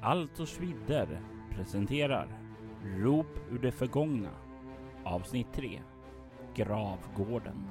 Altos vidder presenterar Rop ur det förgångna avsnitt 3 Gravgården.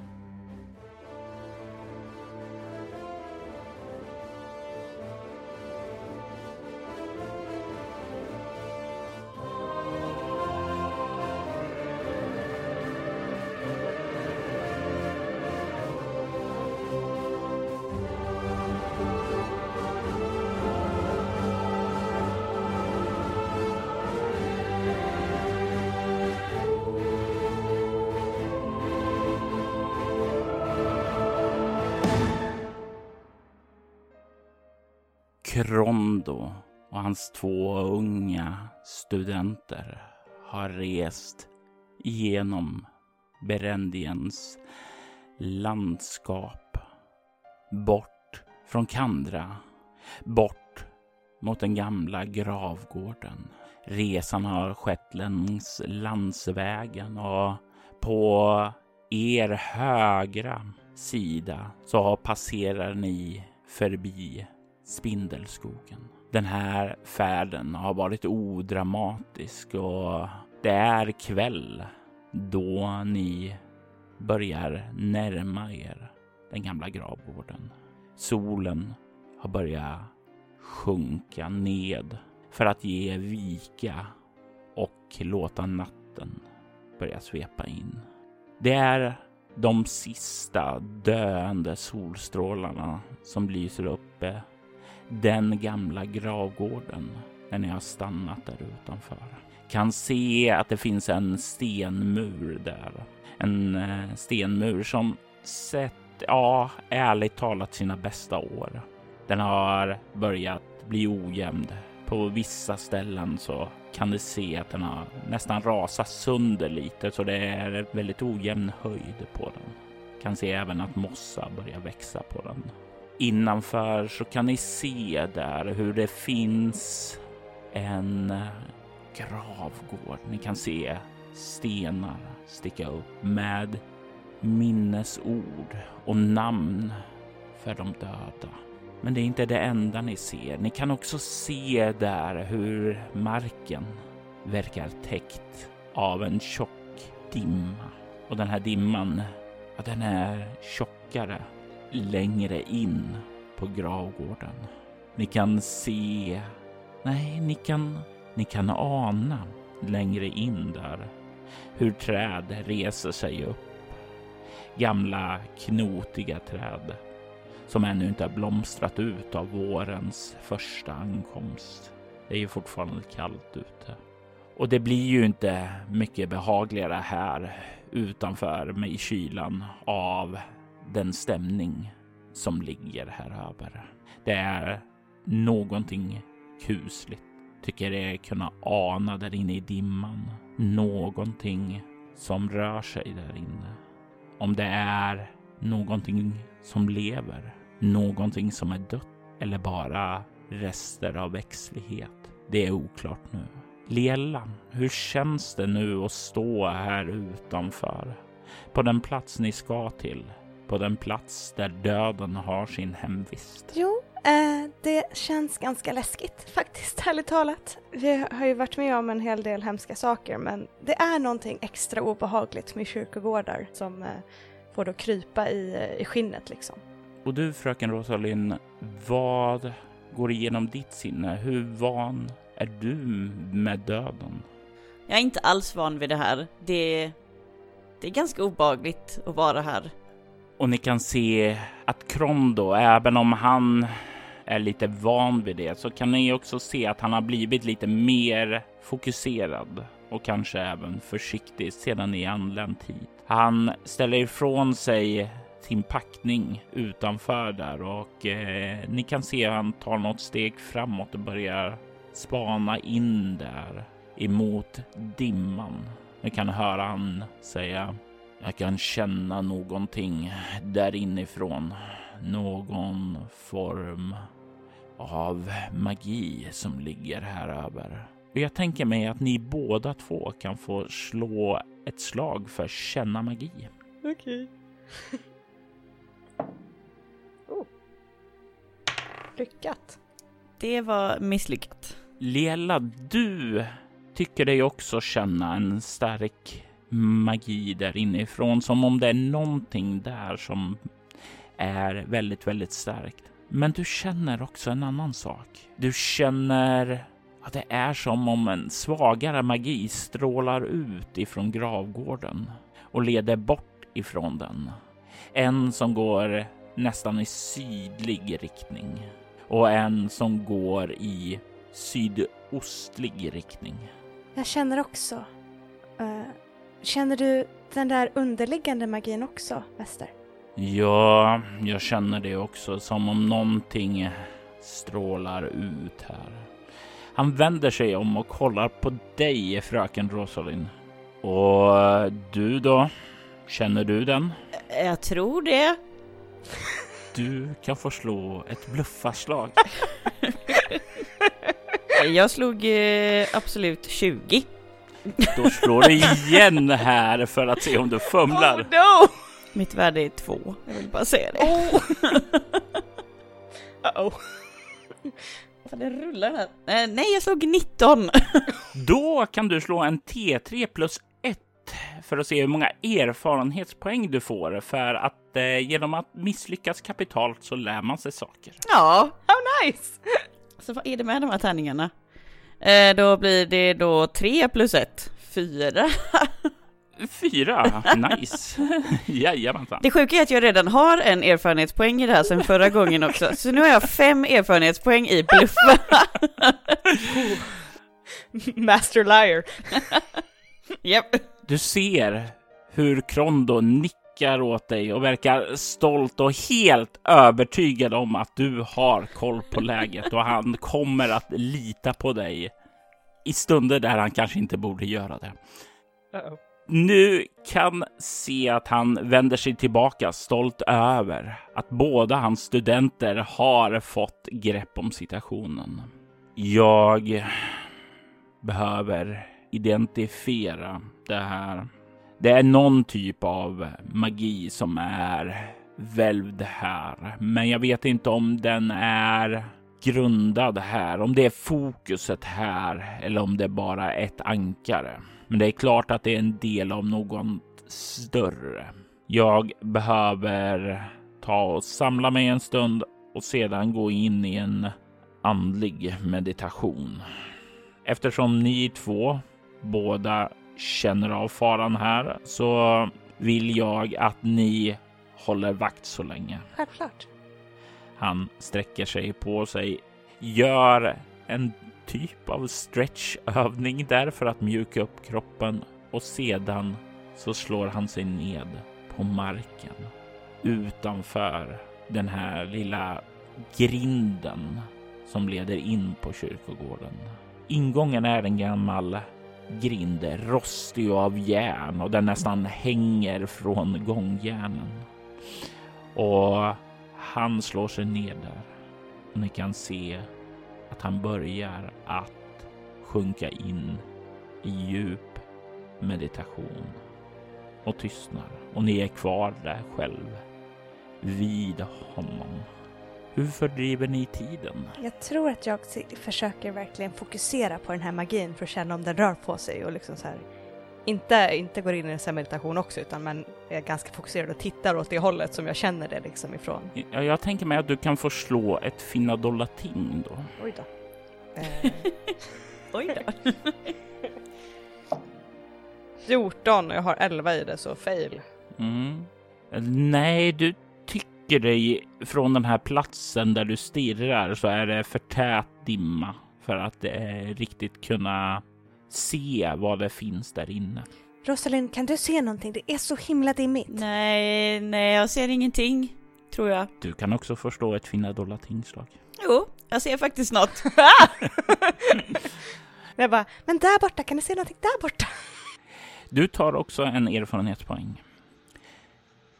Hans två unga studenter har rest genom Berendiens landskap. Bort från Kandra. Bort mot den gamla gravgården. Resan har skett längs landsvägen och på er högra sida så passerar ni förbi Spindelskogen. Den här färden har varit odramatisk och det är kväll då ni börjar närma er den gamla gravgården. Solen har börjat sjunka ned för att ge vika och låta natten börja svepa in. Det är de sista döende solstrålarna som lyser uppe den gamla gravgården när ni har stannat där utanför. Kan se att det finns en stenmur där. En eh, stenmur som sett, ja, ärligt talat sina bästa år. Den har börjat bli ojämn. På vissa ställen så kan du se att den har nästan rasat sönder lite så det är väldigt ojämn höjd på den. Kan se även att mossa börjar växa på den. Innanför så kan ni se där hur det finns en eh, gravgård. Ni kan se stenar sticka upp med minnesord och namn för de döda. Men det är inte det enda ni ser. Ni kan också se där hur marken verkar täckt av en tjock dimma. Och den här dimman, ja, den är tjockare längre in på gravgården. Ni kan se, nej, ni kan, ni kan ana längre in där hur träd reser sig upp. Gamla knotiga träd som ännu inte har blomstrat ut av vårens första ankomst. Det är ju fortfarande kallt ute. Och det blir ju inte mycket behagligare här utanför mig i kylan av den stämning som ligger här över. Det är någonting kusligt. Tycker det kunna ana där inne i dimman. Någonting som rör sig där inne. Om det är någonting som lever, någonting som är dött eller bara rester av växtlighet. Det är oklart nu. Lela, hur känns det nu att stå här utanför? På den plats ni ska till på den plats där döden har sin hemvist? Jo, eh, det känns ganska läskigt faktiskt, ärligt talat. Vi har ju varit med om en hel del hemska saker, men det är någonting extra obehagligt med kyrkogårdar som eh, får då krypa i, i skinnet liksom. Och du, fröken Rosalind, vad går igenom ditt sinne? Hur van är du med döden? Jag är inte alls van vid det här. Det, det är ganska obagligt att vara här. Och ni kan se att Krondo, även om han är lite van vid det, så kan ni också se att han har blivit lite mer fokuserad och kanske även försiktig sedan ni anlänt hit. Han ställer ifrån sig sin packning utanför där och eh, ni kan se att han tar något steg framåt och börjar spana in där emot dimman. Ni kan höra han säga jag kan känna någonting där inifrån. Någon form av magi som ligger här över. Jag tänker mig att ni båda två kan få slå ett slag för känna magi. Okej. Okay. oh. Lyckat. Det var misslyckat. Liella, du tycker dig också känna en stark magi där inifrån, som om det är någonting där som är väldigt, väldigt starkt. Men du känner också en annan sak. Du känner att det är som om en svagare magi strålar ut ifrån gravgården och leder bort ifrån den. En som går nästan i sydlig riktning och en som går i sydostlig riktning. Jag känner också. Uh, känner du den där underliggande magin också, Väster? Ja, jag känner det också som om någonting strålar ut här. Han vänder sig om och kollar på dig, fröken Rosalind. Och du då? Känner du den? Jag tror det. Du kan få slå ett bluffarslag. Jag slog eh, absolut 20. Då slår du igen här för att se om du fumlar. Oh no! Mitt värde är 2. Jag vill bara säga det. Oh. Uh-oh. Det rullar här. Eh, nej, jag slog 19. Då kan du slå en T3 plus 1 för att se hur många erfarenhetspoäng du får. För att eh, genom att misslyckas kapitalt så lär man sig saker. Ja. How nice! Så vad är det med de här tärningarna? Eh, då blir det då 3 plus 1. 4. Fyra, nice. Jajamensan. Det sjuka är att jag redan har en erfarenhetspoäng i det här sen förra gången också, så nu har jag fem erfarenhetspoäng i bluffa. Master liar. Japp. Du ser hur Krondo nickar åt dig och verkar stolt och helt övertygad om att du har koll på läget och han kommer att lita på dig i stunder där han kanske inte borde göra det. Nu kan se att han vänder sig tillbaka stolt över att båda hans studenter har fått grepp om situationen. Jag behöver identifiera det här. Det är någon typ av magi som är välvd här, men jag vet inte om den är grundad här, om det är fokuset här eller om det bara är ett ankare. Men det är klart att det är en del av något större. Jag behöver ta och samla mig en stund och sedan gå in i en andlig meditation. Eftersom ni två båda känner av faran här så vill jag att ni håller vakt så länge. Självklart. Han sträcker sig på sig, gör en typ av stretchövning där för att mjuka upp kroppen och sedan så slår han sig ned på marken utanför den här lilla grinden som leder in på kyrkogården. Ingången är en gammal grind, rostig av järn och den nästan hänger från gångjärnen. Och han slår sig ner där och ni kan se att han börjar att sjunka in i djup meditation och tystnar och ni är kvar där själv vid honom. Hur fördriver ni tiden? Jag tror att jag försöker verkligen fokusera på den här magin för att känna om den rör på sig och liksom så här inte, inte går in i en meditation också utan men är ganska fokuserad och tittar åt det hållet som jag känner det liksom ifrån. Ja, jag tänker mig att du kan få slå ett finna dollating då. Oj då. Eh. Oj då. 14 och jag har 11 i det så fail. Mm. Nej, du tycker dig från den här platsen där du stirrar så är det för tät dimma för att eh, riktigt kunna se vad det finns där inne. Rosalind, kan du se någonting? Det är så himla dimmigt. Nej, nej, jag ser ingenting, tror jag. Du kan också förstå ett finna dollatingslag. Jo, jag ser faktiskt något. jag bara, men där borta, kan du se någonting där borta? Du tar också en erfarenhetspoäng.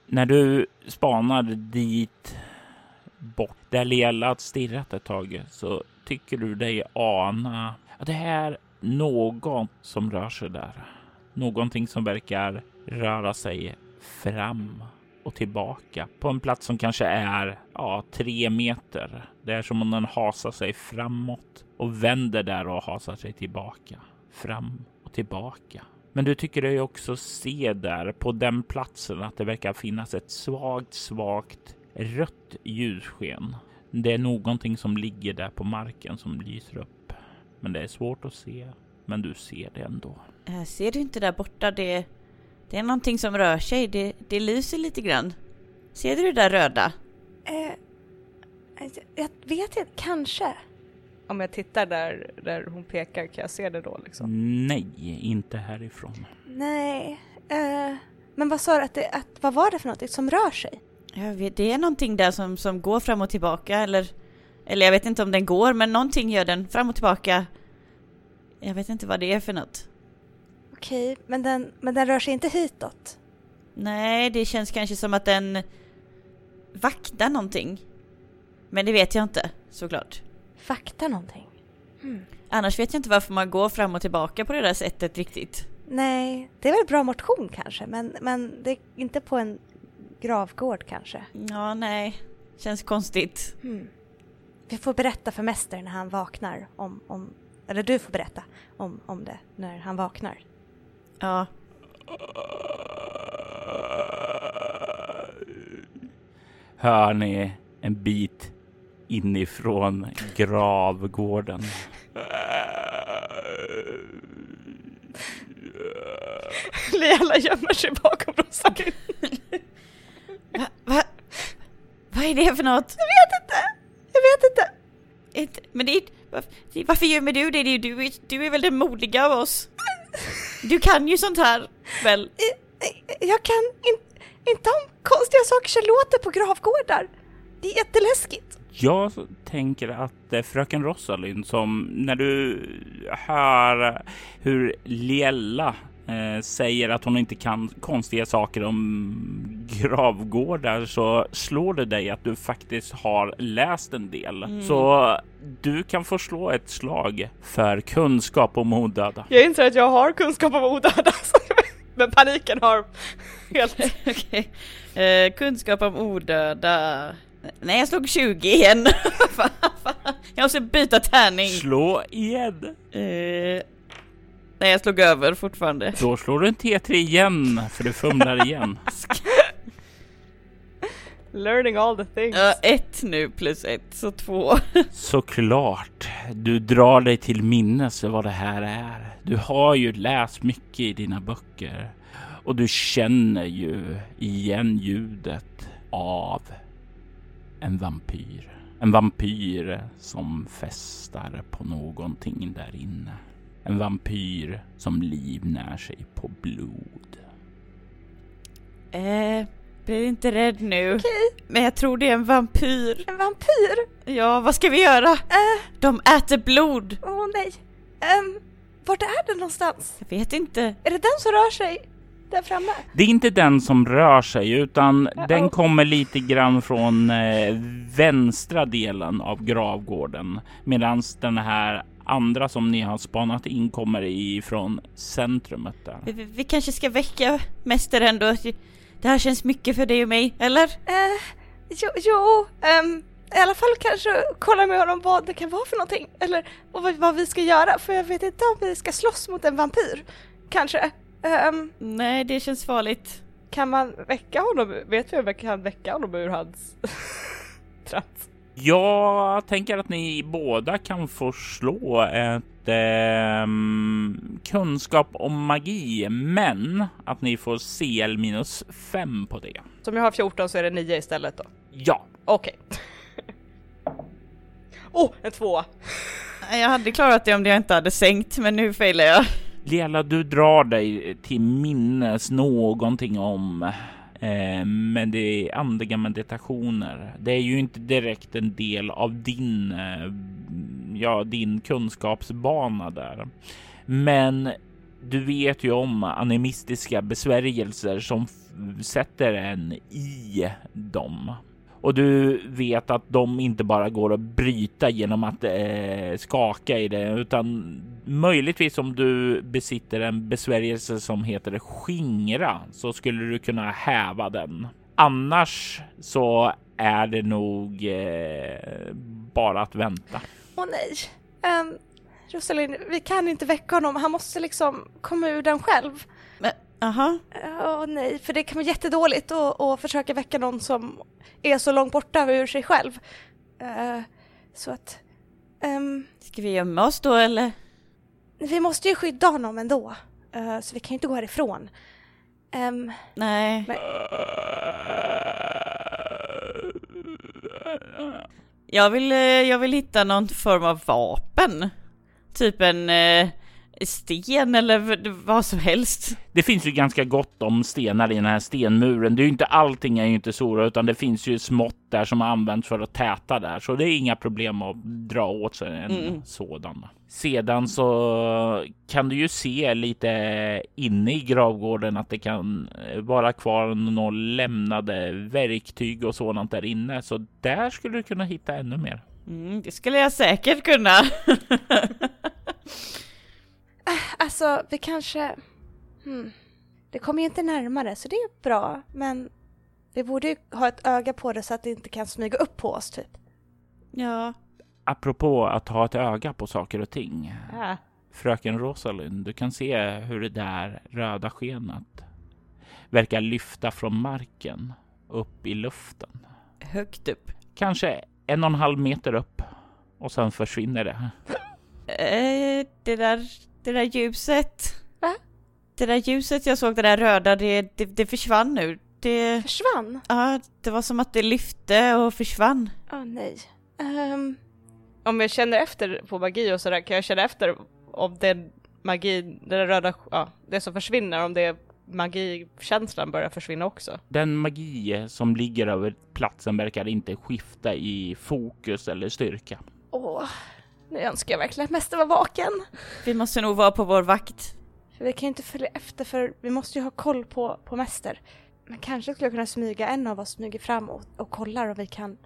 När du spanar dit bort där Lela stirrat ett tag så tycker du dig ana att det är någon som rör sig där. Någonting som verkar röra sig fram och tillbaka på en plats som kanske är ja, tre meter. Det är som om den hasar sig framåt och vänder där och hasar sig tillbaka. Fram och tillbaka. Men du tycker dig också se där på den platsen att det verkar finnas ett svagt, svagt rött ljussken. Det är någonting som ligger där på marken som lyser upp. Men det är svårt att se. Men du ser det ändå. Äh, ser du inte där borta? Det, det är någonting som rör sig. Det, det lyser lite grann. Ser du det där röda? Eh, jag vet inte, kanske. Om jag tittar där, där hon pekar, kan jag se det då liksom? Nej, inte härifrån. Nej, eh, men vad sa du att det, att, vad var det för något som rör sig? Jag vet, det är någonting där som, som går fram och tillbaka eller, eller jag vet inte om den går men någonting gör den fram och tillbaka. Jag vet inte vad det är för något. Okej, men den, men den rör sig inte hitåt? Nej, det känns kanske som att den vaktar någonting. Men det vet jag inte, såklart. Vaktar någonting? Hmm. Annars vet jag inte varför man går fram och tillbaka på det där sättet riktigt. Nej, det är väl bra motion kanske, men, men det är inte på en gravgård kanske? Ja, nej. Känns konstigt. Hmm. Vi får berätta för mästaren när han vaknar om, om eller du får berätta om, om det när han vaknar. Ja. Hör ni en bit inifrån gravgården. Lela gömmer sig bakom Rosalind. Va, va, vad är det för något? Jag vet inte! Jag vet inte! Ett, men det är, varför gömmer du dig? Du, du, du är väl den modiga av oss? Du kan ju sånt här, väl? Jag kan in, inte om konstiga saker som låter på gravgårdar. Det är jätteläskigt. Jag tänker att det är fröken Rosalind som när du hör hur Liella eh, säger att hon inte kan konstiga saker om gravgårdar så slår det dig att du faktiskt har läst en del. Mm. Så du kan få slå ett slag för kunskap om odöda. Jag inser att jag har kunskap om odöda. Men paniken har helt... okay. eh, kunskap om odöda. Nej, jag slog 20 igen. jag måste byta tärning. Slå igen. Eh, nej, jag slog över fortfarande. Då slår du en T3 igen, för du fumlar igen. Learning all the things. Ja, ett nu plus ett, så två. Såklart. Du drar dig till minnes vad det här är. Du har ju läst mycket i dina böcker och du känner ju igen ljudet av en vampyr. En vampyr som festar på någonting där inne. En vampyr som livnär sig på blod. Eh, bli inte rädd nu. Okej. Men jag tror det är en vampyr. En vampyr? Ja, vad ska vi göra? Uh, De äter blod. Åh oh, nej. Um, vart är den någonstans? Jag vet inte. Är det den som rör sig? Där framme? Det är inte den som rör sig utan uh -oh. den kommer lite grann från eh, vänstra delen av gravgården medan den här andra som ni har spanat in kommer ifrån centrumet där. Vi, vi, vi kanske ska väcka mästaren då. Det här känns mycket för dig och mig, eller? Uh, jo, jo um, i alla fall kanske kolla med honom vad det kan vara för någonting. Eller vad, vad vi ska göra, för jag vet inte om vi ska slåss mot en vampyr. Kanske. Um, Nej, det känns farligt. Kan man väcka honom? Vet vi om vi kan väcka honom ur hans trans? Jag tänker att ni båda kan få slå ett eh, kunskap om magi, men att ni får CL minus 5 på det. Så om jag har 14 så är det 9 istället då? Ja. Okej. Okay. oh, en tvåa! Jag hade klarat det om jag inte hade sänkt, men nu failar jag. Lela, du drar dig till minnes någonting om eh, men det är andliga meditationer. Det är ju inte direkt en del av din, eh, ja, din kunskapsbana där. Men du vet ju om animistiska besvärjelser som sätter en i dem. Och du vet att de inte bara går att bryta genom att eh, skaka i det, utan möjligtvis om du besitter en besvärjelse som heter skingra så skulle du kunna häva den. Annars så är det nog eh, bara att vänta. Åh nej. Um, Rosalind, vi kan inte väcka honom. Han måste liksom komma ur den själv. Aha. Åh nej, för det kan vara jättedåligt att, att försöka väcka någon som är så långt borta ur sig själv. Uh, så att... Um, Ska vi gömma oss då eller? Vi måste ju skydda honom ändå. Uh, så vi kan ju inte gå härifrån. Um, Nej. Men... Jag vill, eh, jag vill hitta någon form av vapen. Typ en eh, sten eller vad som helst. Det finns ju ganska gott om stenar i den här stenmuren. Det är ju inte allting är ju inte så utan det finns ju smått där som används för att täta där, så det är inga problem att dra åt sig en mm. sådan. Sedan så kan du ju se lite inne i gravgården att det kan vara kvar några lämnade verktyg och sådant där inne, så där skulle du kunna hitta ännu mer. Mm, det skulle jag säkert kunna. Alltså, vi kanske... Hmm. Det kommer ju inte närmare, så det är bra. Men vi borde ju ha ett öga på det så att det inte kan smyga upp på oss, typ. Ja. Apropå att ha ett öga på saker och ting. Ja. Fröken Rosalind, du kan se hur det där röda skenet verkar lyfta från marken upp i luften. Högt upp? Kanske en och en halv meter upp och sen försvinner det. Eh, det där det där ljuset. Va? Det där ljuset jag såg, det där röda, det, det, det försvann nu. Det... Försvann? Ja, det var som att det lyfte och försvann. Åh oh, nej. Um... Om jag känner efter på magi och sådär, kan jag känna efter om den magi, det där röda, ja, det som försvinner, om det magikänslan börjar försvinna också. Den magi som ligger över platsen verkar inte skifta i fokus eller styrka. Åh, nu önskar jag verkligen att Mäster var vaken. Vi måste nog vara på vår vakt. För vi kan ju inte följa efter för vi måste ju ha koll på, på Mäster. Men kanske skulle jag kunna smyga, en av oss smyger fram och, och kollar om vi kan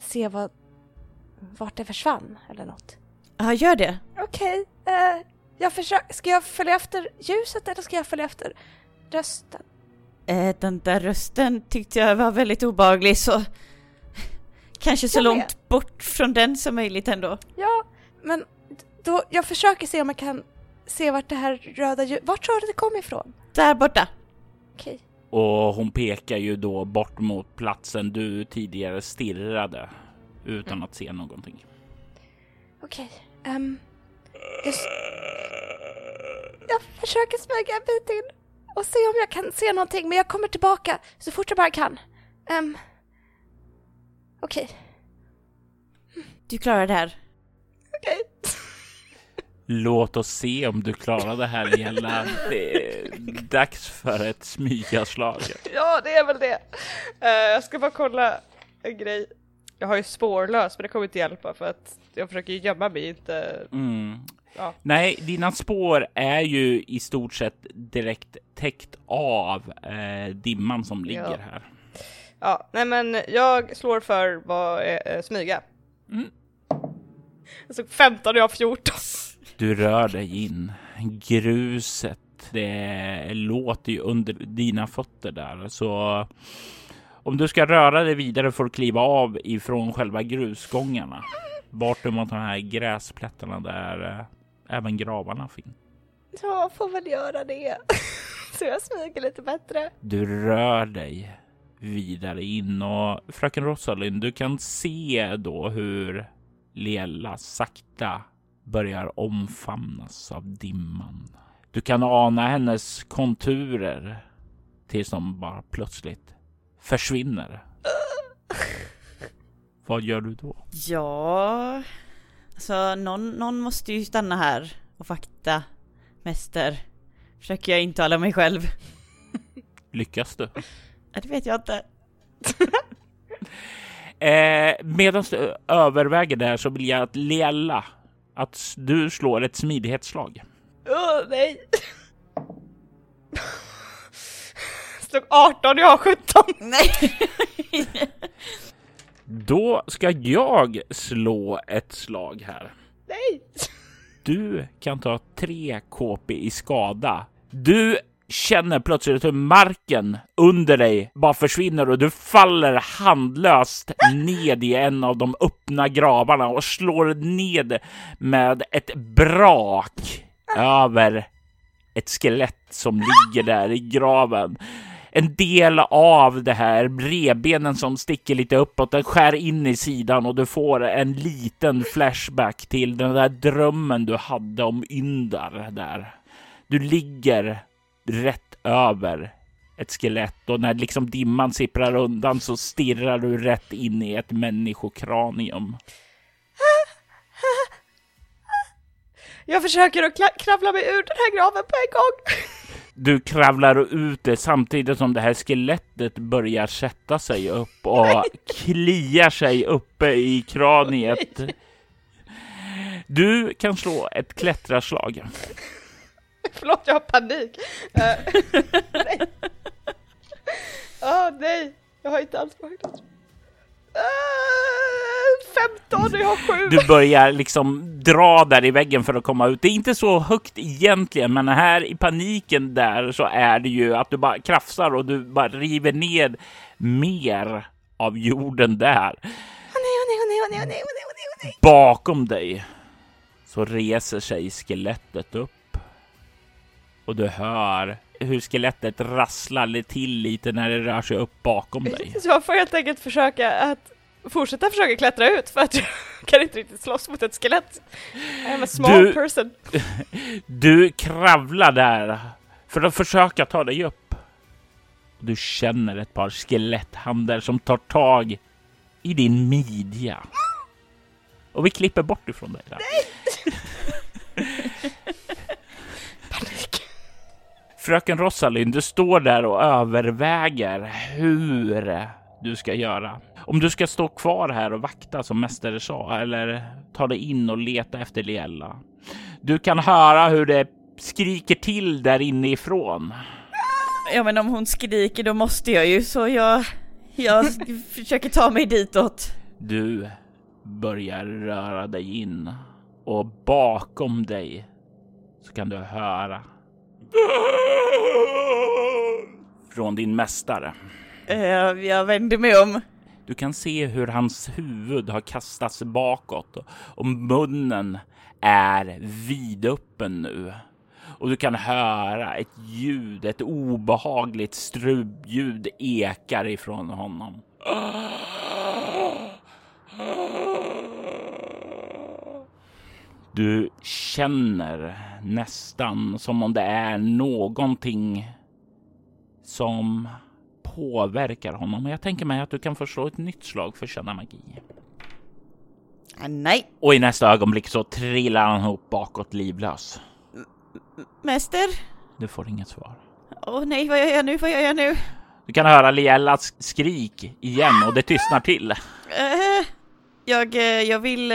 se vad, vart det försvann eller något. Ja, gör det. Okej, okay, uh, eh, jag försöker, ska jag följa efter ljuset eller ska jag följa efter rösten? Eh, den där rösten tyckte jag var väldigt obaglig så Kanske så långt bort från den som möjligt ändå. Ja, men då, jag försöker se om jag kan se vart det här röda ljuset, vart tror du det kom ifrån? Där borta. Okej. Och hon pekar ju då bort mot platsen du tidigare stirrade utan mm. att se någonting. Okej, okay. um, just... Jag försöker smyga en bit in och se om jag kan se någonting, men jag kommer tillbaka så fort jag bara kan. Um, Okej. Okay. Du klarar det här. Okej. Okay. Låt oss se om du klarar det här Jella. Det är dags för ett smygaslag. Ja, det är väl det. Uh, jag ska bara kolla en grej. Jag har ju spårlös, men det kommer inte hjälpa för att jag försöker gömma mig inte. Mm. Ja. Nej, dina spår är ju i stort sett direkt täckt av eh, dimman som ligger ja. här. Ja, nej men jag slår för vad är, äh, smyga. Mm. Jag såg 15 och jag har 14. Du rör dig in. Gruset, det låter ju under dina fötter där. Så om du ska röra dig vidare får du kliva av ifrån själva grusgångarna. Bort mot de här gräsplättarna där äh, även gravarna finns. Jag får väl göra det. Så jag smyger lite bättre. Du rör dig vidare in och fröken Rosalind, du kan se då hur Lela sakta börjar omfamnas av dimman. Du kan ana hennes konturer tills de bara plötsligt försvinner. Vad gör du då? Ja, alltså någon, någon måste ju stanna här och vakta mäster. Försöker jag intala mig själv. Lyckas du? Det vet jag inte. eh, Medan du överväger det här så vill jag att Lela, att du slår ett smidighetsslag. Åh, oh, nej. Slog 18 jag har 17. Nej. Då ska jag slå ett slag här. Nej. Du kan ta 3 KP i skada. Du känner plötsligt hur marken under dig bara försvinner och du faller handlöst ned i en av de öppna gravarna och slår ned med ett brak över ett skelett som ligger där i graven. En del av det här bredbenen som sticker lite uppåt, den skär in i sidan och du får en liten flashback till den där drömmen du hade om Yndar där. Du ligger rätt över ett skelett och när liksom dimman sipprar undan så stirrar du rätt in i ett människokranium. Jag försöker att kravla mig ur den här graven på en gång. Du kravlar ut det samtidigt som det här skelettet börjar sätta sig upp och kliar sig uppe i kraniet. Du kan slå ett klättrarslag. Förlåt, jag har panik. Eh, nej. Åh nej, jag har inte alls vågat. Uh, 15 och jag har 7. Du börjar liksom dra där i väggen för att komma ut. Det är inte så högt egentligen, men här i paniken där så är det ju att du bara krafsar och du bara river ner mer av jorden där. Bakom dig så reser sig skelettet upp. Och du hör hur skelettet rasslar till lite när det rör sig upp bakom dig. Så jag får helt enkelt försöka att fortsätta försöka klättra ut för att jag kan inte riktigt slåss mot ett skelett. I am a small Du- person. Du kravlar där för att försöka ta dig upp. Du känner ett par skeletthänder som tar tag i din midja. Och vi klipper bort ifrån dig där. Panik. Fröken Rosalind, du står där och överväger hur du ska göra. Om du ska stå kvar här och vakta som mästare sa eller ta dig in och leta efter Liella. Du kan höra hur det skriker till där inifrån. Ja men om hon skriker då måste jag ju så jag, jag försöker ta mig ditåt. Du börjar röra dig in och bakom dig så kan du höra från din mästare. Eh, Jag vänder mig om. Du kan se hur hans huvud har kastats bakåt och- munnen är vidöppen nu. Och du kan höra ett ljud, ett obehagligt strubbljud ekar ifrån honom. Du känner nästan som om det är någonting som påverkar honom. Jag tänker mig att du kan få slå ett nytt slag för känna magi. Ah, nej, Och i nästa ögonblick så trillar han ihop bakåt livlös. mäster. Du får inget svar. Åh nej, vad gör jag nu? Vad gör jag nu? Du kan höra Liellas skrik igen och det tystnar till. Eh, jag, eh, jag vill...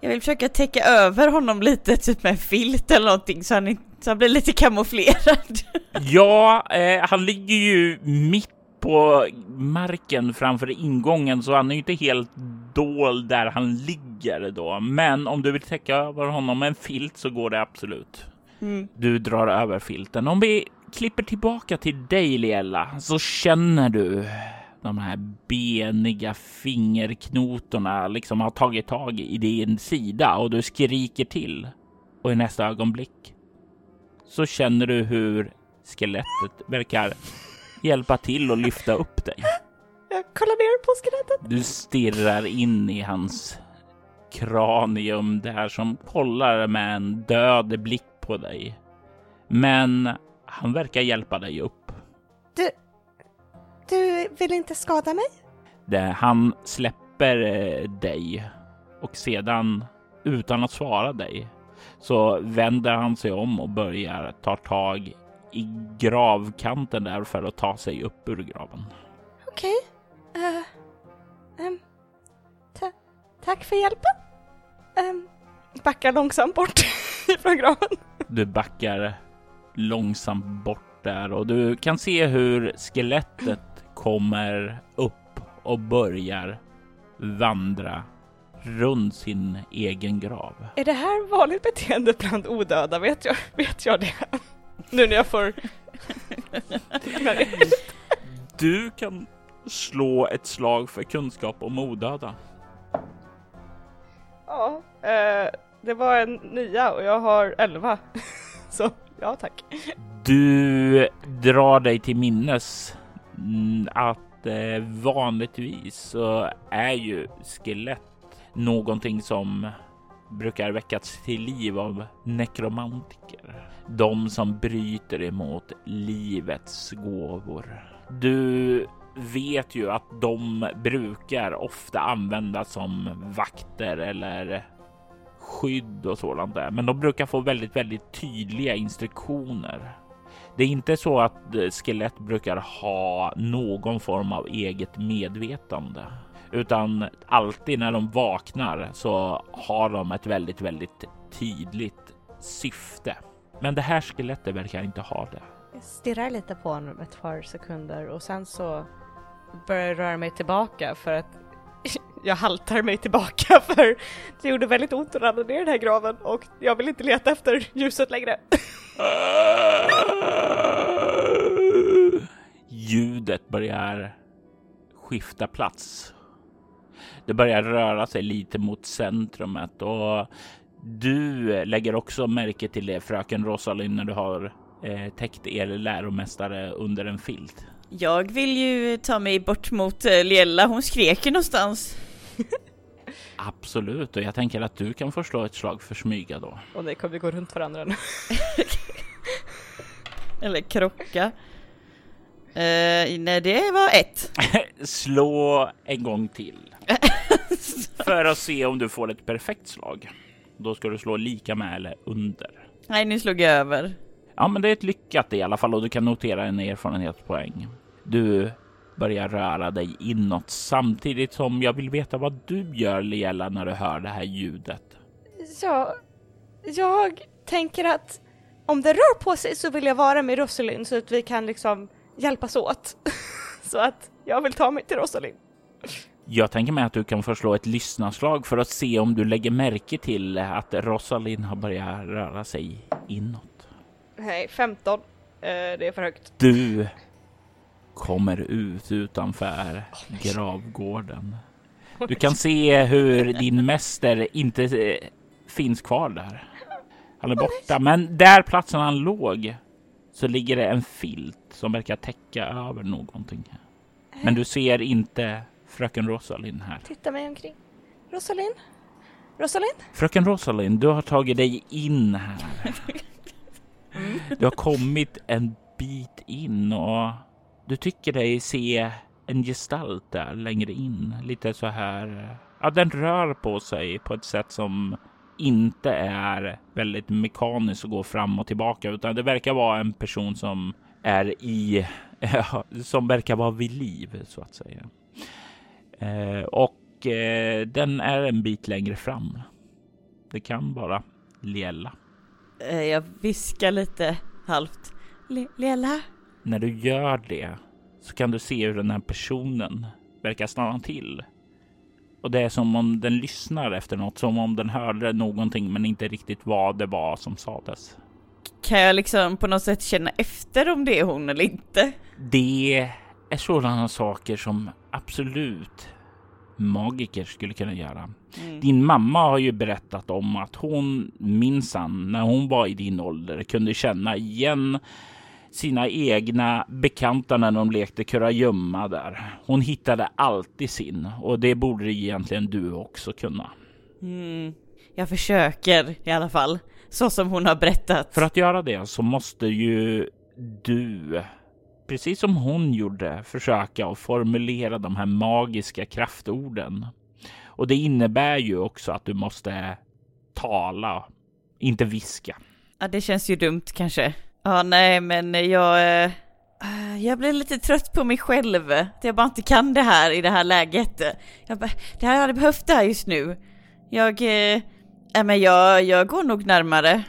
jag vill försöka täcka över honom lite, typ med en filt eller någonting så han, så han blir lite kamouflerad. Ja, eh, han ligger ju mitt på marken framför ingången så han är ju inte helt dold där han ligger då. Men om du vill täcka över honom med en filt så går det absolut. Mm. Du drar över filten. Om vi klipper tillbaka till dig Liella så känner du de här beniga fingerknotorna liksom har tagit tag i din sida och du skriker till. Och i nästa ögonblick så känner du hur skelettet verkar hjälpa till att lyfta upp dig. Jag kollar ner på skelettet. Du stirrar in i hans kranium där som kollar med en död blick på dig. Men han verkar hjälpa dig upp. Du vill inte skada mig? Det, han släpper eh, dig och sedan utan att svara dig så vänder han sig om och börjar ta tag i gravkanten där för att ta sig upp ur graven. Okej. Eh, ehm, ta- tack för hjälpen. Ehm, Backar långsamt bort ifrån graven. Du backar långsamt bort där och du kan se hur skelettet kommer upp och börjar vandra runt sin egen grav. Är det här vanligt beteende bland odöda? Vet jag, vet jag det? Nu när jag får... Du kan slå ett slag för kunskap om odöda. ja, eh, det var en nia och jag har elva. Så ja tack. Du drar dig till minnes Mm, att eh, vanligtvis så är ju skelett någonting som brukar väckas till liv av nekromantiker. De som bryter emot livets gåvor. Du vet ju att de brukar ofta användas som vakter eller skydd och sådant där. Men de brukar få väldigt, väldigt tydliga instruktioner. Det är inte så att eh, skelett brukar ha någon form av eget medvetande, utan alltid när de vaknar så har de ett väldigt, väldigt tydligt syfte. Men det här skelettet verkar inte ha det. Jag stirrar lite på honom ett par sekunder och sen så Börjar jag röra mig tillbaka för att jag haltar mig tillbaka för det gjorde väldigt ont att ramla ner i den här graven och jag vill inte leta efter ljuset längre. Ljudet börjar skifta plats. Det börjar röra sig lite mot centrumet och du lägger också märke till det fröken Rosalind när du har eh, täckt er läromästare under en filt. Jag vill ju ta mig bort mot eh, Liella, hon skrek ju någonstans. Absolut, och jag tänker att du kan få slå ett slag för smyga då. Och det kommer vi gå runt varandra nu. Eller krocka. Eh, nej, det var ett. Slå en gång till. för att se om du får ett perfekt slag. Då ska du slå lika med eller under. Nej, nu slog jag över. Ja, men det är ett lyckat i alla fall och du kan notera en erfarenhetspoäng. Du börjar röra dig inåt samtidigt som jag vill veta vad du gör Liela när du hör det här ljudet. Ja, jag tänker att om det rör på sig så vill jag vara med Rosalind så att vi kan liksom hjälpas åt. så att jag vill ta mig till Rosalind. Jag tänker mig att du kan förslå ett lyssnarslag för att se om du lägger märke till att Rosalind har börjat röra sig inåt. Nej, 15. Eh, det är för högt. Du kommer ut utanför gravgården. Du kan se hur din mäster inte eh, finns kvar där. Han är borta, men där platsen han låg så ligger det en filt som verkar täcka över någonting. Men du ser inte fröken Rosalind här. Titta mig omkring. Rosalind? Rosalind? Fröken Rosalind, du har tagit dig in här. Du har kommit en bit in och du tycker dig se en gestalt där längre in. Lite så här. Eh, ja, den rör på sig på ett sätt som inte är väldigt mekaniskt och går fram och tillbaka, utan det verkar vara en person som är i, som verkar vara vid liv så att säga. Eh, och eh, den är en bit längre fram. Det kan vara Lela. Eh, jag viskar lite halvt. Le- när du gör det så kan du se hur den här personen verkar stanna till. Och det är som om den lyssnar efter något, som om den hörde någonting men inte riktigt vad det var som sades. Kan jag liksom på något sätt känna efter om det är hon eller inte? Det är sådana saker som absolut magiker skulle kunna göra. Mm. Din mamma har ju berättat om att hon minsann när hon var i din ålder kunde känna igen sina egna bekanta när de lekte kurragömma där. Hon hittade alltid sin och det borde egentligen du också kunna. Mm. Jag försöker i alla fall. Så som hon har berättat. För att göra det så måste ju du, precis som hon gjorde, försöka att formulera de här magiska kraftorden. Och det innebär ju också att du måste tala, inte viska. Ja, det känns ju dumt kanske. Ja, nej, men jag... eh, Jag blir lite trött på mig själv. Att jag bara inte kan det här i det här läget. Jag bara, det här hade behövt det här just nu. Jag... eh, men jag, jag går nog närmare.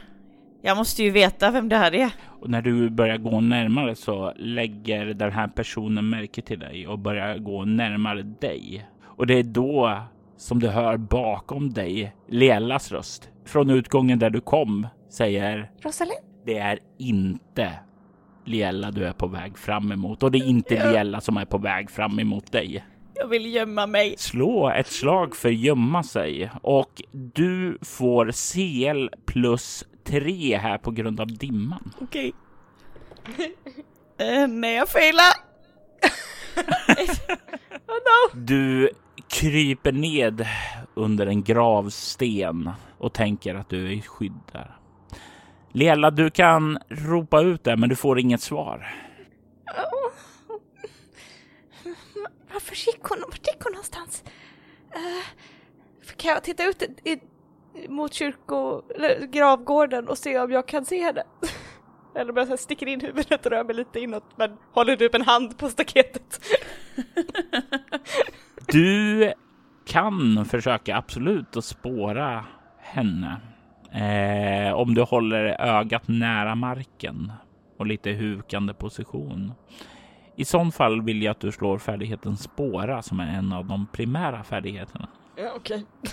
Jag måste ju veta vem det här är. Och när du börjar gå närmare så lägger den här personen märke till dig och börjar gå närmare dig. Och det är då som du hör bakom dig Lelas röst från utgången där du kom säger Rosalind? Det är inte Liella du är på väg fram emot och det är inte Liella som är på väg fram emot dig. Jag vill gömma mig. Slå ett slag för gömma sig och du får CL plus tre här på grund av dimman. Okej. Eh, nej, jag failar. Du kryper ned under en gravsten och tänker att du är i skydd där. Lela, du kan ropa ut där, men du får inget svar. Varför gick hon? Vart gick hon någonstans? Uh, kan jag titta ut i, mot kyrko, eller gravgården och se om jag kan se henne? Eller bara så här sticker in huvudet och rör mig lite inåt men håller typ en hand på staketet. Du kan försöka absolut att spåra henne. Eh, om du håller ögat nära marken och lite hukande position. I sån fall vill jag att du slår färdigheten spåra som är en av de primära färdigheterna. Ja, okej. Okay.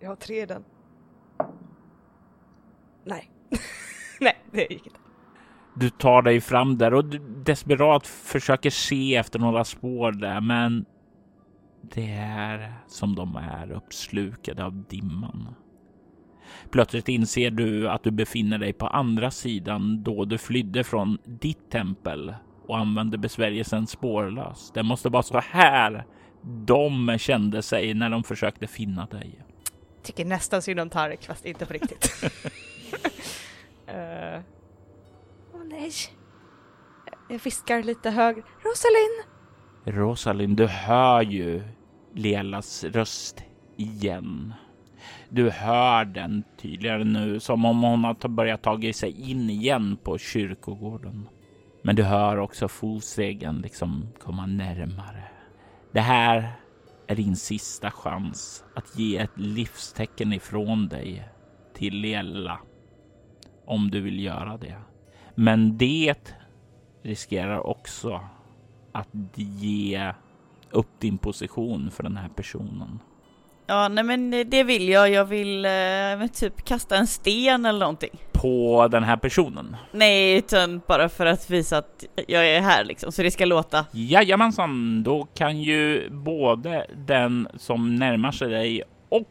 Jag har tre den. Nej. Nej, det gick inte. Du tar dig fram där och desperat försöker se efter några spår där, men det är som de är uppslukade av dimman. Plötsligt inser du att du befinner dig på andra sidan då du flydde från ditt tempel och använde besvärjelsen spårlöst. Det måste vara så här de kände sig när de försökte finna dig. Tycker nästan synd om Tarek, fast inte på riktigt. uh... Åh oh, nej. Jag viskar lite högre. Rosalind! Rosalind, du hör ju Lelas röst igen. Du hör den tydligare nu, som om hon har börjat ta sig in igen på kyrkogården. Men du hör också fotstegen liksom komma närmare. Det här är din sista chans att ge ett livstecken ifrån dig till Lela. Om du vill göra det. Men det riskerar också att ge upp din position för den här personen. Ja, nej men det vill jag. Jag vill eh, typ kasta en sten eller någonting. På den här personen? Nej, utan bara för att visa att jag är här liksom, så det ska låta. Jajamensan, då kan ju både den som närmar sig dig och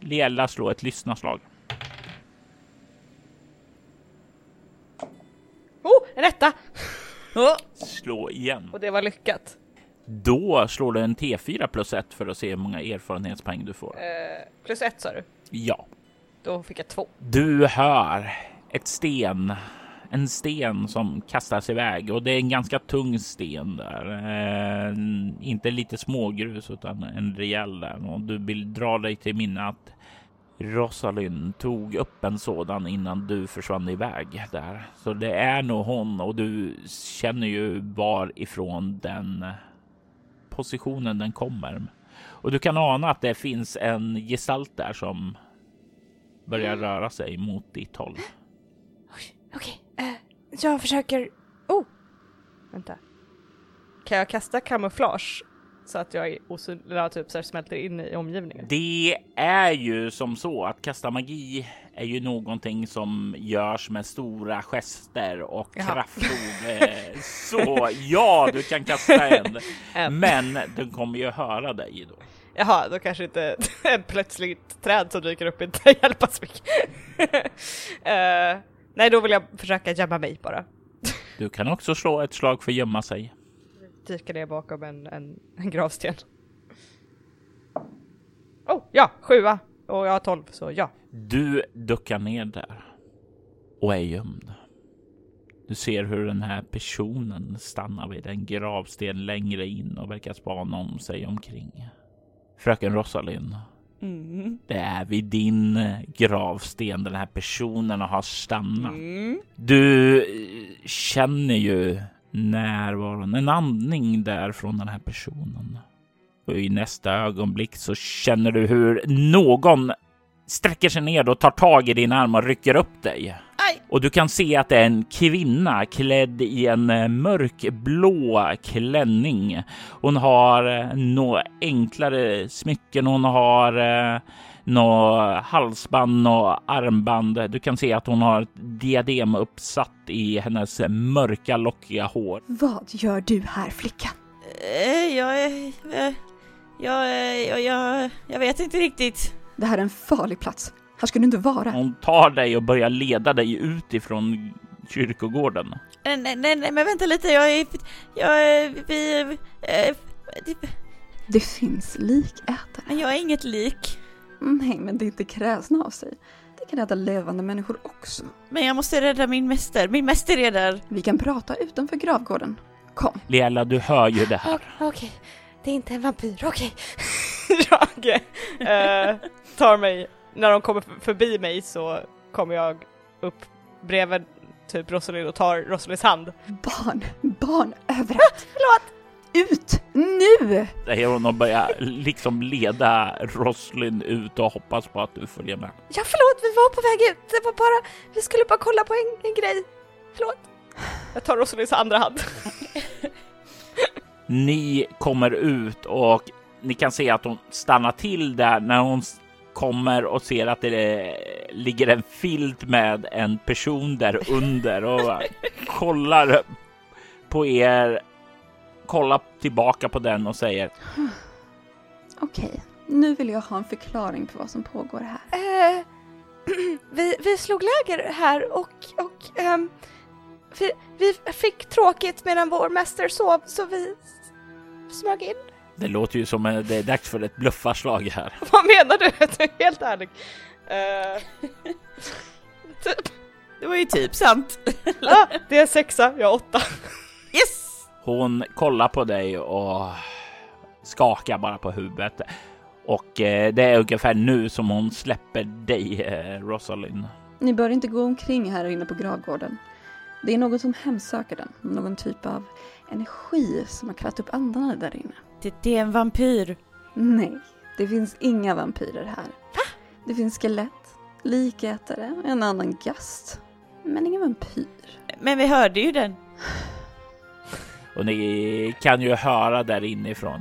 Liella slå ett lyssnarslag. Oh, en etta! Oh. Slå igen. Och det var lyckat. Då slår du en T4 plus 1 för att se hur många erfarenhetspoäng du får. Eh, plus 1 sa du? Ja. Då fick jag två. Du hör ett sten, en sten som kastas iväg och det är en ganska tung sten där. Eh, inte lite smågrus utan en rejäl där och du vill dra dig till minne att Rosalind tog upp en sådan innan du försvann iväg där. Så det är nog hon och du känner ju varifrån den positionen den kommer. Och du kan ana att det finns en gestalt där som börjar mm. röra sig mot ditt håll. Okej, okay, uh, eh, jag försöker... Oh! Vänta. Kan jag kasta kamouflage så att jag osynlig, typ så smälter in i omgivningen? Det är ju som så att kasta magi är ju någonting som görs med stora gester och Jaha. kraftord. Eh, så ja, du kan kasta en, men den kommer ju höra dig då. Jaha, då kanske inte en plötsligt träd som dyker upp inte hjälpa så mycket. uh, nej, då vill jag försöka gömma mig bara. du kan också slå ett slag för gömma sig. Dyka ner bakom en, en, en gravsten. Oh, ja, sjua! Och jag har tolv, så ja. Du duckar ner där och är gömd. Du ser hur den här personen stannar vid en gravsten längre in och verkar spana om sig omkring. Fröken Rosalind. Mm. Det är vid din gravsten den här personen har stannat. Mm. Du känner ju närvaron, en andning där från den här personen. Och i nästa ögonblick så känner du hur någon sträcker sig ner och tar tag i din arm och rycker upp dig. Aj! Och du kan se att det är en kvinna klädd i en eh, mörkblå klänning. Hon har eh, några enklare smycken. Hon har eh, några halsband och armband. Du kan se att hon har ett diadem uppsatt i hennes mörka lockiga hår. Vad gör du här flickan? Jag, jag, eh, jag, jag, jag vet inte riktigt. Det här är en farlig plats. Här ska du inte vara. Hon tar dig och börjar leda dig ut ifrån kyrkogården. Nej, nej, nej, men vänta lite, jag är... Jag är... Vi... Eh, Det finns likätare. men jag är inget lik. Nej, men det är inte kräsna av sig. Det kan rädda levande människor också. Men jag måste rädda min mäster. Min mäster är där. Vi kan prata utanför gravgården. Kom. Liella, du hör ju det här. Okej, okej. Det är inte en vampyr, okej. jag eh, tar mig, när de kommer förbi mig så kommer jag upp bredvid typ Rosalind och tar Rosalinds hand. Barn, barn överallt. förlåt. Ut nu! Säger hon och börjar liksom leda Roslin ut och hoppas på att du följer med. Ja förlåt, vi var på väg ut. Det var bara, vi skulle bara kolla på en, en grej. Förlåt. Jag tar Rosalinds andra hand. Ni kommer ut och ni kan se att hon stannar till där när hon kommer och ser att det ligger en filt med en person där under och kollar på er, kollar tillbaka på den och säger Okej, nu vill jag ha en förklaring på vad som pågår här. Eh, vi, vi slog läger här och, och ehm, vi, vi fick tråkigt medan vår mäster sov så vi smög in. det låter ju som att det är dags för ett bluffarslag här. Vad menar du? Jag är helt ärlig. Eh, typ. Det var ju typ sant. Ah, det är sexa, jag är åtta. Yes! Hon kollar på dig och skakar bara på huvudet. Och eh, det är ungefär nu som hon släpper dig, eh, Rosalind. Ni bör inte gå omkring här inne på gravgården. Det är någon som hemsöker den. Någon typ av energi som har kallat upp andarna där inne. Det, det är en vampyr. Nej, det finns inga vampyrer här. Det finns skelett, likätare, en annan gast. Men ingen vampyr. Men vi hörde ju den. Och ni kan ju höra där inifrån.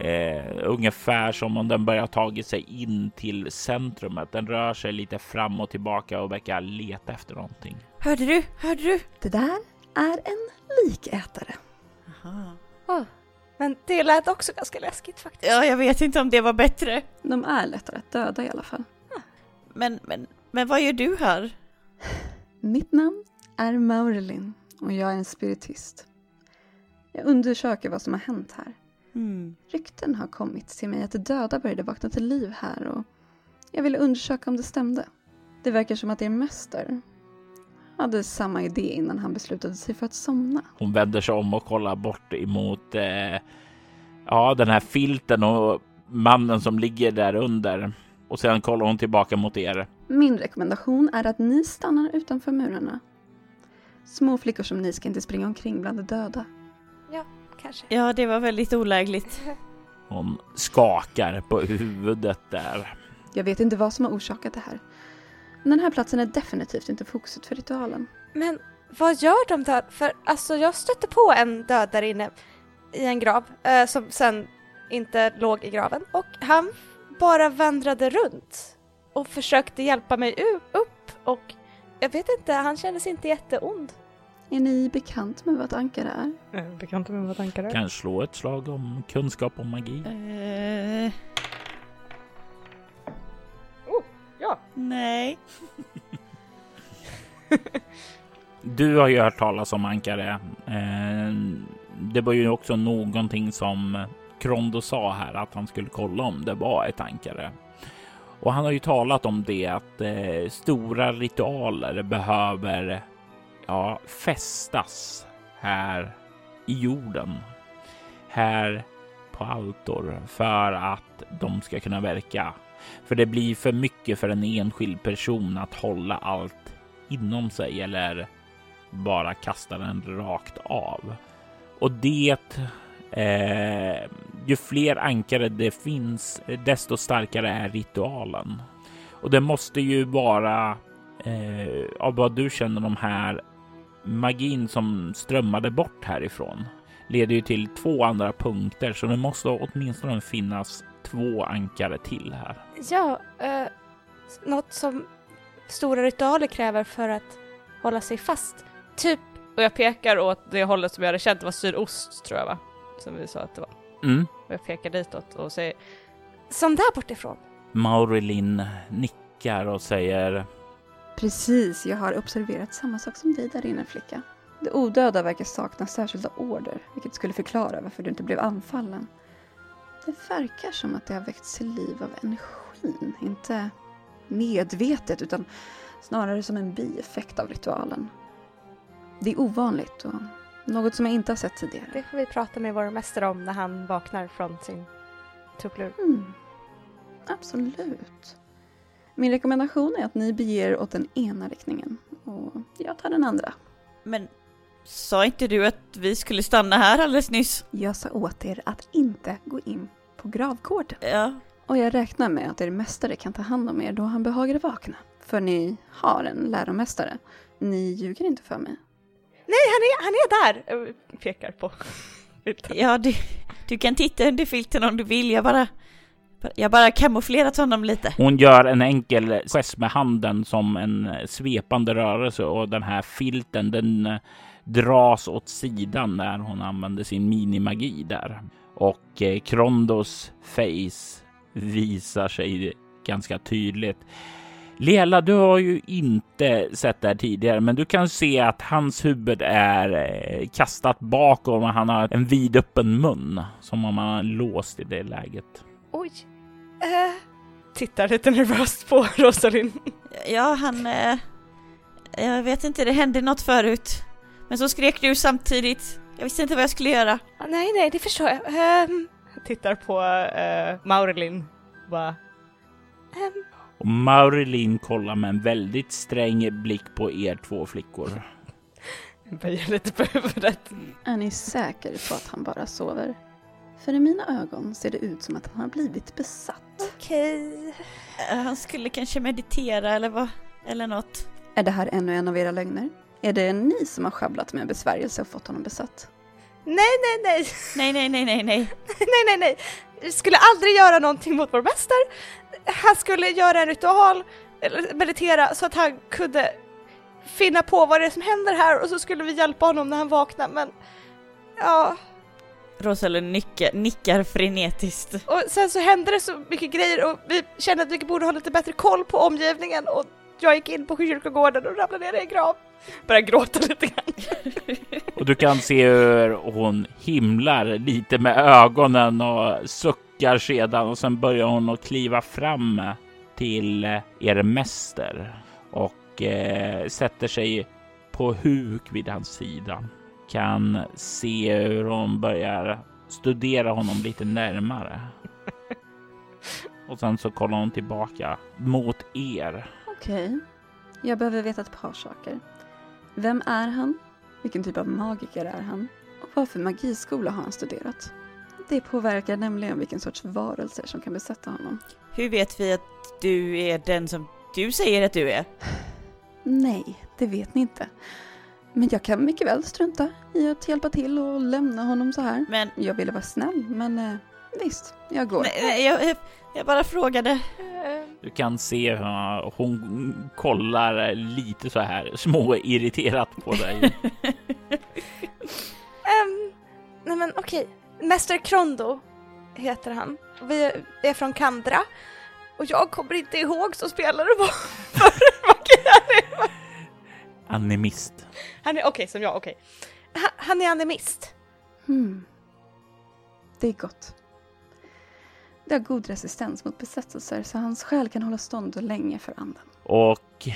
Eh, ungefär som om den börjar tagit sig in till centrumet. Den rör sig lite fram och tillbaka och verkar leta efter någonting. Hörde du? Hörde du? Det där är en likätare. Aha. Men det lät också ganska läskigt faktiskt. Ja, jag vet inte om det var bättre. De är lättare att döda i alla fall. Men, men, men vad gör du här? Mitt namn är Maurelin och jag är en spiritist. Jag undersöker vad som har hänt här. Hmm. Rykten har kommit till mig att de döda började vakna till liv här och jag ville undersöka om det stämde. Det verkar som att er mäster hade samma idé innan han beslutade sig för att somna. Hon vänder sig om och kollar bort emot eh, ja, den här filten och mannen som ligger där under. Och sen kollar hon tillbaka mot er. Min rekommendation är att ni stannar utanför murarna. Små flickor som ni ska inte springa omkring bland de döda. Kanske. Ja, det var väldigt olägligt. Hon skakar på huvudet där. Jag vet inte vad som har orsakat det här. Den här platsen är definitivt inte fokuset för ritualen. Men vad gör de död? För alltså jag stötte på en död där inne i en grav eh, som sen inte låg i graven och han bara vandrade runt och försökte hjälpa mig upp och jag vet inte, han kändes inte jätteond. Är ni bekant med vad ett ankare är? Är bekant med vad tankar är. Kan slå ett slag om kunskap om magi. Eh, Ja, nej. Du har ju hört talas om ankare. Eh, det var ju också någonting som Krondo sa här att han skulle kolla om det var ett ankare. Och han har ju talat om det att eh, stora ritualer behöver ja, fästas här i jorden. Här på Altor för att de ska kunna verka. För det blir för mycket för en enskild person att hålla allt inom sig eller bara kasta den rakt av. Och det, eh, ju fler ankare det finns, desto starkare är ritualen. Och det måste ju vara eh, av vad du känner de här magin som strömmade bort härifrån leder ju till två andra punkter så det måste åtminstone finnas två ankare till här. Ja, eh, något som stora ritualer kräver för att hålla sig fast. Typ, Och jag pekar åt det hållet som jag hade känt var sydost tror jag va? Som vi sa att det var. Mm. Och jag pekar ditåt och säger som där bortifrån. Maurilin nickar och säger Precis, jag har observerat samma sak som dig där inne flicka. De odöda verkar sakna särskilda order, vilket skulle förklara varför du inte blev anfallen. Det verkar som att det har väckts till liv av energin, inte medvetet utan snarare som en bieffekt av ritualen. Det är ovanligt och något som jag inte har sett tidigare. Det får vi prata med vår mästare om när han vaknar från sin tupplur. Mm. Absolut. Min rekommendation är att ni beger er åt den ena riktningen och jag tar den andra. Men sa inte du att vi skulle stanna här alldeles nyss? Jag sa åt er att inte gå in på gravgården. Ja. Och jag räknar med att er mästare kan ta hand om er då han behagar vakna. För ni har en läromästare. Ni ljuger inte för mig. Nej, han är, han är där! Jag pekar på Ja, du, du kan titta under filten om du vill. Jag bara... Jag bara kamouflerat honom lite. Hon gör en enkel gest med handen som en svepande rörelse och den här filten den eh, dras åt sidan när hon använder sin minimagi där. Och eh, Krondos face visar sig ganska tydligt. Lela, du har ju inte sett det här tidigare, men du kan se att hans huvud är eh, kastat bakom och han har en vidöppen mun som om han är låst i det läget. Oj. Eh, Tittar lite nervöst på Rosalind. Ja, han... Eh, jag vet inte, det hände något förut. Men så skrek du samtidigt. Jag visste inte vad jag skulle göra. nej, nej, det förstår jag. Ehm, Tittar på uh, Maurilin. Bara, ehm, Och Maurilin kollar med en väldigt sträng blick på er två flickor. böjer lite på huvudet. Är ni säker på att han bara sover? För i mina ögon ser det ut som att han har blivit besatt. Okej. Eh, Han skulle kanske meditera eller vad? Eller något. Är det här ännu en av era lögner? Är det ni som har schabblat med besvärjelse och fått honom besatt? Nej, nej, nej. Nej, nej, nej, nej, nej. nej, nej, nej. Vi skulle aldrig göra någonting mot vår mäster. Han skulle göra en ritual, eller meditera, så att han kunde finna på vad det är som händer här och så skulle vi hjälpa honom när han vaknar, men ja. Rosalind nickar, nickar frenetiskt. Och sen så hände det så mycket grejer och vi kände att vi borde ha lite bättre koll på omgivningen och jag gick in på kyrkogården och ramlade ner i en grav. Börjar gråta lite grann. Och du kan se hur hon himlar lite med ögonen och suckar sedan och sen börjar hon att kliva fram till eh, er mäster och eh, sätter sig på huk vid hans sida. Kan se hur hon börjar studera honom lite närmare. Och sen så kollar hon tillbaka mot er. Okej. Jag behöver veta ett par saker. Vem är han? Vilken typ av magiker är han? Och vad för magiskola har han studerat? Det påverkar nämligen vilken sorts varelser som kan besätta honom. Hur vet vi att du är den som du säger att du är? Nej, det vet ni inte. Men jag kan mycket väl strunta i att hjälpa till och lämna honom så här. Men Jag ville vara snäll, men eh, visst, jag går. nej, nej, jag, jag, bara frågade. Du kan se hur hon kollar lite så här små irriterat på dig. Ehm, nej men okej. Mäster Krondo heter han. Vi är från Kandra. Och jag kommer inte ihåg så spelare vad för magi han är. Animist. Han är okej som jag, okej. Han- Han är animist. Hmm. Det är gott. Det har god resistens mot besättelser så hans själ kan hålla stånd länge för anden. Och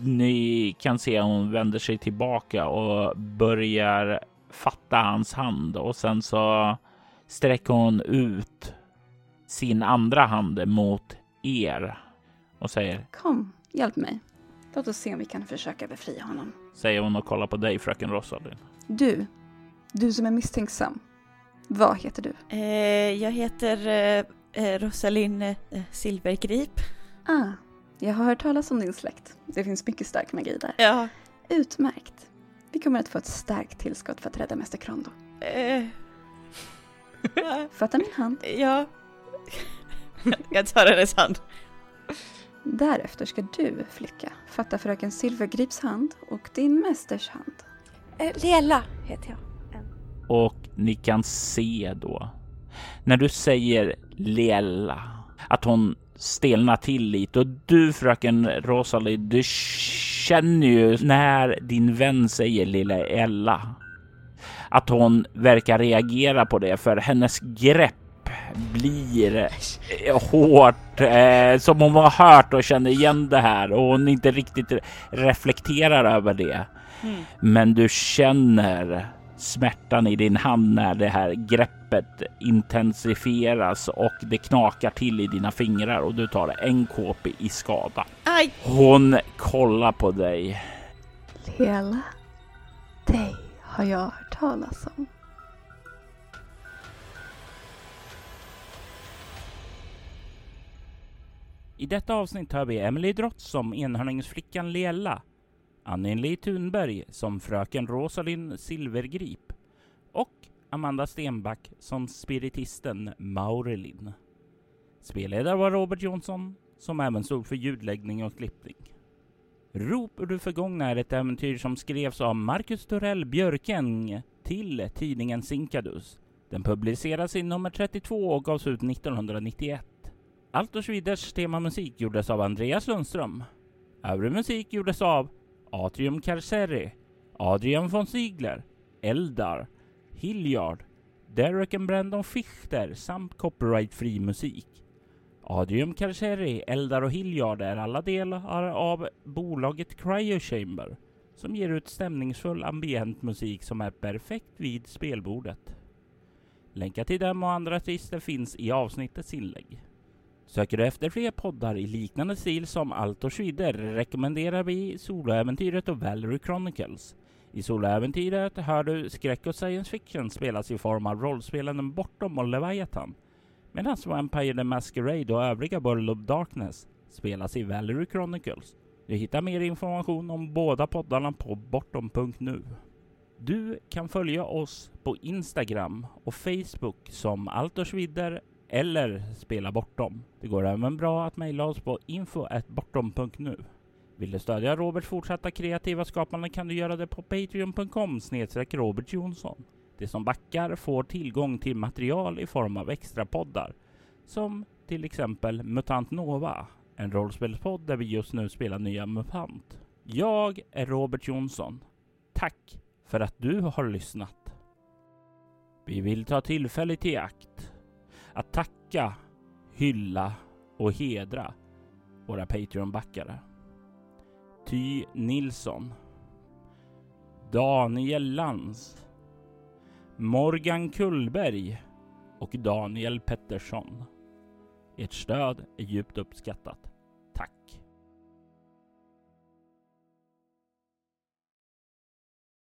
ni kan se hon vänder sig tillbaka och börjar fatta hans hand och sen så sträcker hon ut sin andra hand mot er och säger, Kom, hjälp mig. Låt oss se om vi kan försöka befria honom. säger hon och kollar på dig fröken Rosalind. Du, du som är misstänksam. Vad heter du? Eh, jag heter eh, eh, Rosalind eh, Silvergrip. Ah, jag har hört talas om din släkt. Det finns mycket stark magi där. Ja. Utmärkt. Vi kommer att få ett starkt tillskott för att rädda Mäster Krondo. Eh. Fatta min hand. ja. Jag tar hennes hand. Därefter ska du, flicka, fatta fröken Silvergrips hand och din mästers hand. Eh, Lela heter jag. Och ni kan se då när du säger Lela att hon stelnar till lite och du fröken Rosalie, du känner ju när din vän säger lilla Ella att hon verkar reagera på det för hennes grepp blir eh, hårt eh, som hon har hört och känner igen det här och hon inte riktigt reflekterar över det. Mm. Men du känner smärtan i din hand när det här greppet intensifieras och det knakar till i dina fingrar och du tar en KP i skada. Aj! Hon kollar på dig. Lela, dig har jag hört talas om. I detta avsnitt hör vi Emily Drott som enhörningsflickan Lela, Anneli Thunberg som fröken Rosalind Silvergrip och Amanda Stenback som spiritisten Maurelin. Spelledare var Robert Jonsson som även stod för ljudläggning och klippning. Rop ur det förgångna är ett äventyr som skrevs av Marcus Torell Björkeng till tidningen Sinkadus. Den publiceras i nummer 32 och gavs ut 1991. Altos Viders temamusik gjordes av Andreas Lundström. Övrig musik gjordes av Atrium Carceri, Adrian von Ziegler, Eldar, Hilliard, Derek and Brandon Fichter samt copyrightfri musik. Adrium Carceri, Eldar och Hilliard är alla delar av bolaget Cryo Chamber som ger ut stämningsfull ambient musik som är perfekt vid spelbordet. Länkar till dem och andra artister finns i avsnittets inlägg. Söker du efter fler poddar i liknande stil som Allt och Schwider rekommenderar vi Soloäventyret och Valerie Chronicles. I Soloäventyret hör du skräck och science fiction spelas i form av rollspelen Bortom och Leviathan. Medan Vampire the Masquerade och övriga World of Darkness spelas i Valerie Chronicles. Du hittar mer information om båda poddarna på bortom.nu. Du kan följa oss på Instagram och Facebook som Allt eller spela bortom. Det går även bra att mejla oss på info.bortom.nu. Vill du stödja Roberts fortsatta kreativa skapande kan du göra det på patreon.com snedstreck Robert Jonsson. De som backar får tillgång till material i form av extra poddar som till exempel Mutant Nova, en rollspelspodd där vi just nu spelar nya MUTANT. Jag är Robert Jonsson. Tack för att du har lyssnat. Vi vill ta tillfället i akt att tacka, hylla och hedra våra Patreon-backare. Ty Nilsson, Daniel Lantz, Morgan Kullberg och Daniel Pettersson. Ert stöd är djupt uppskattat.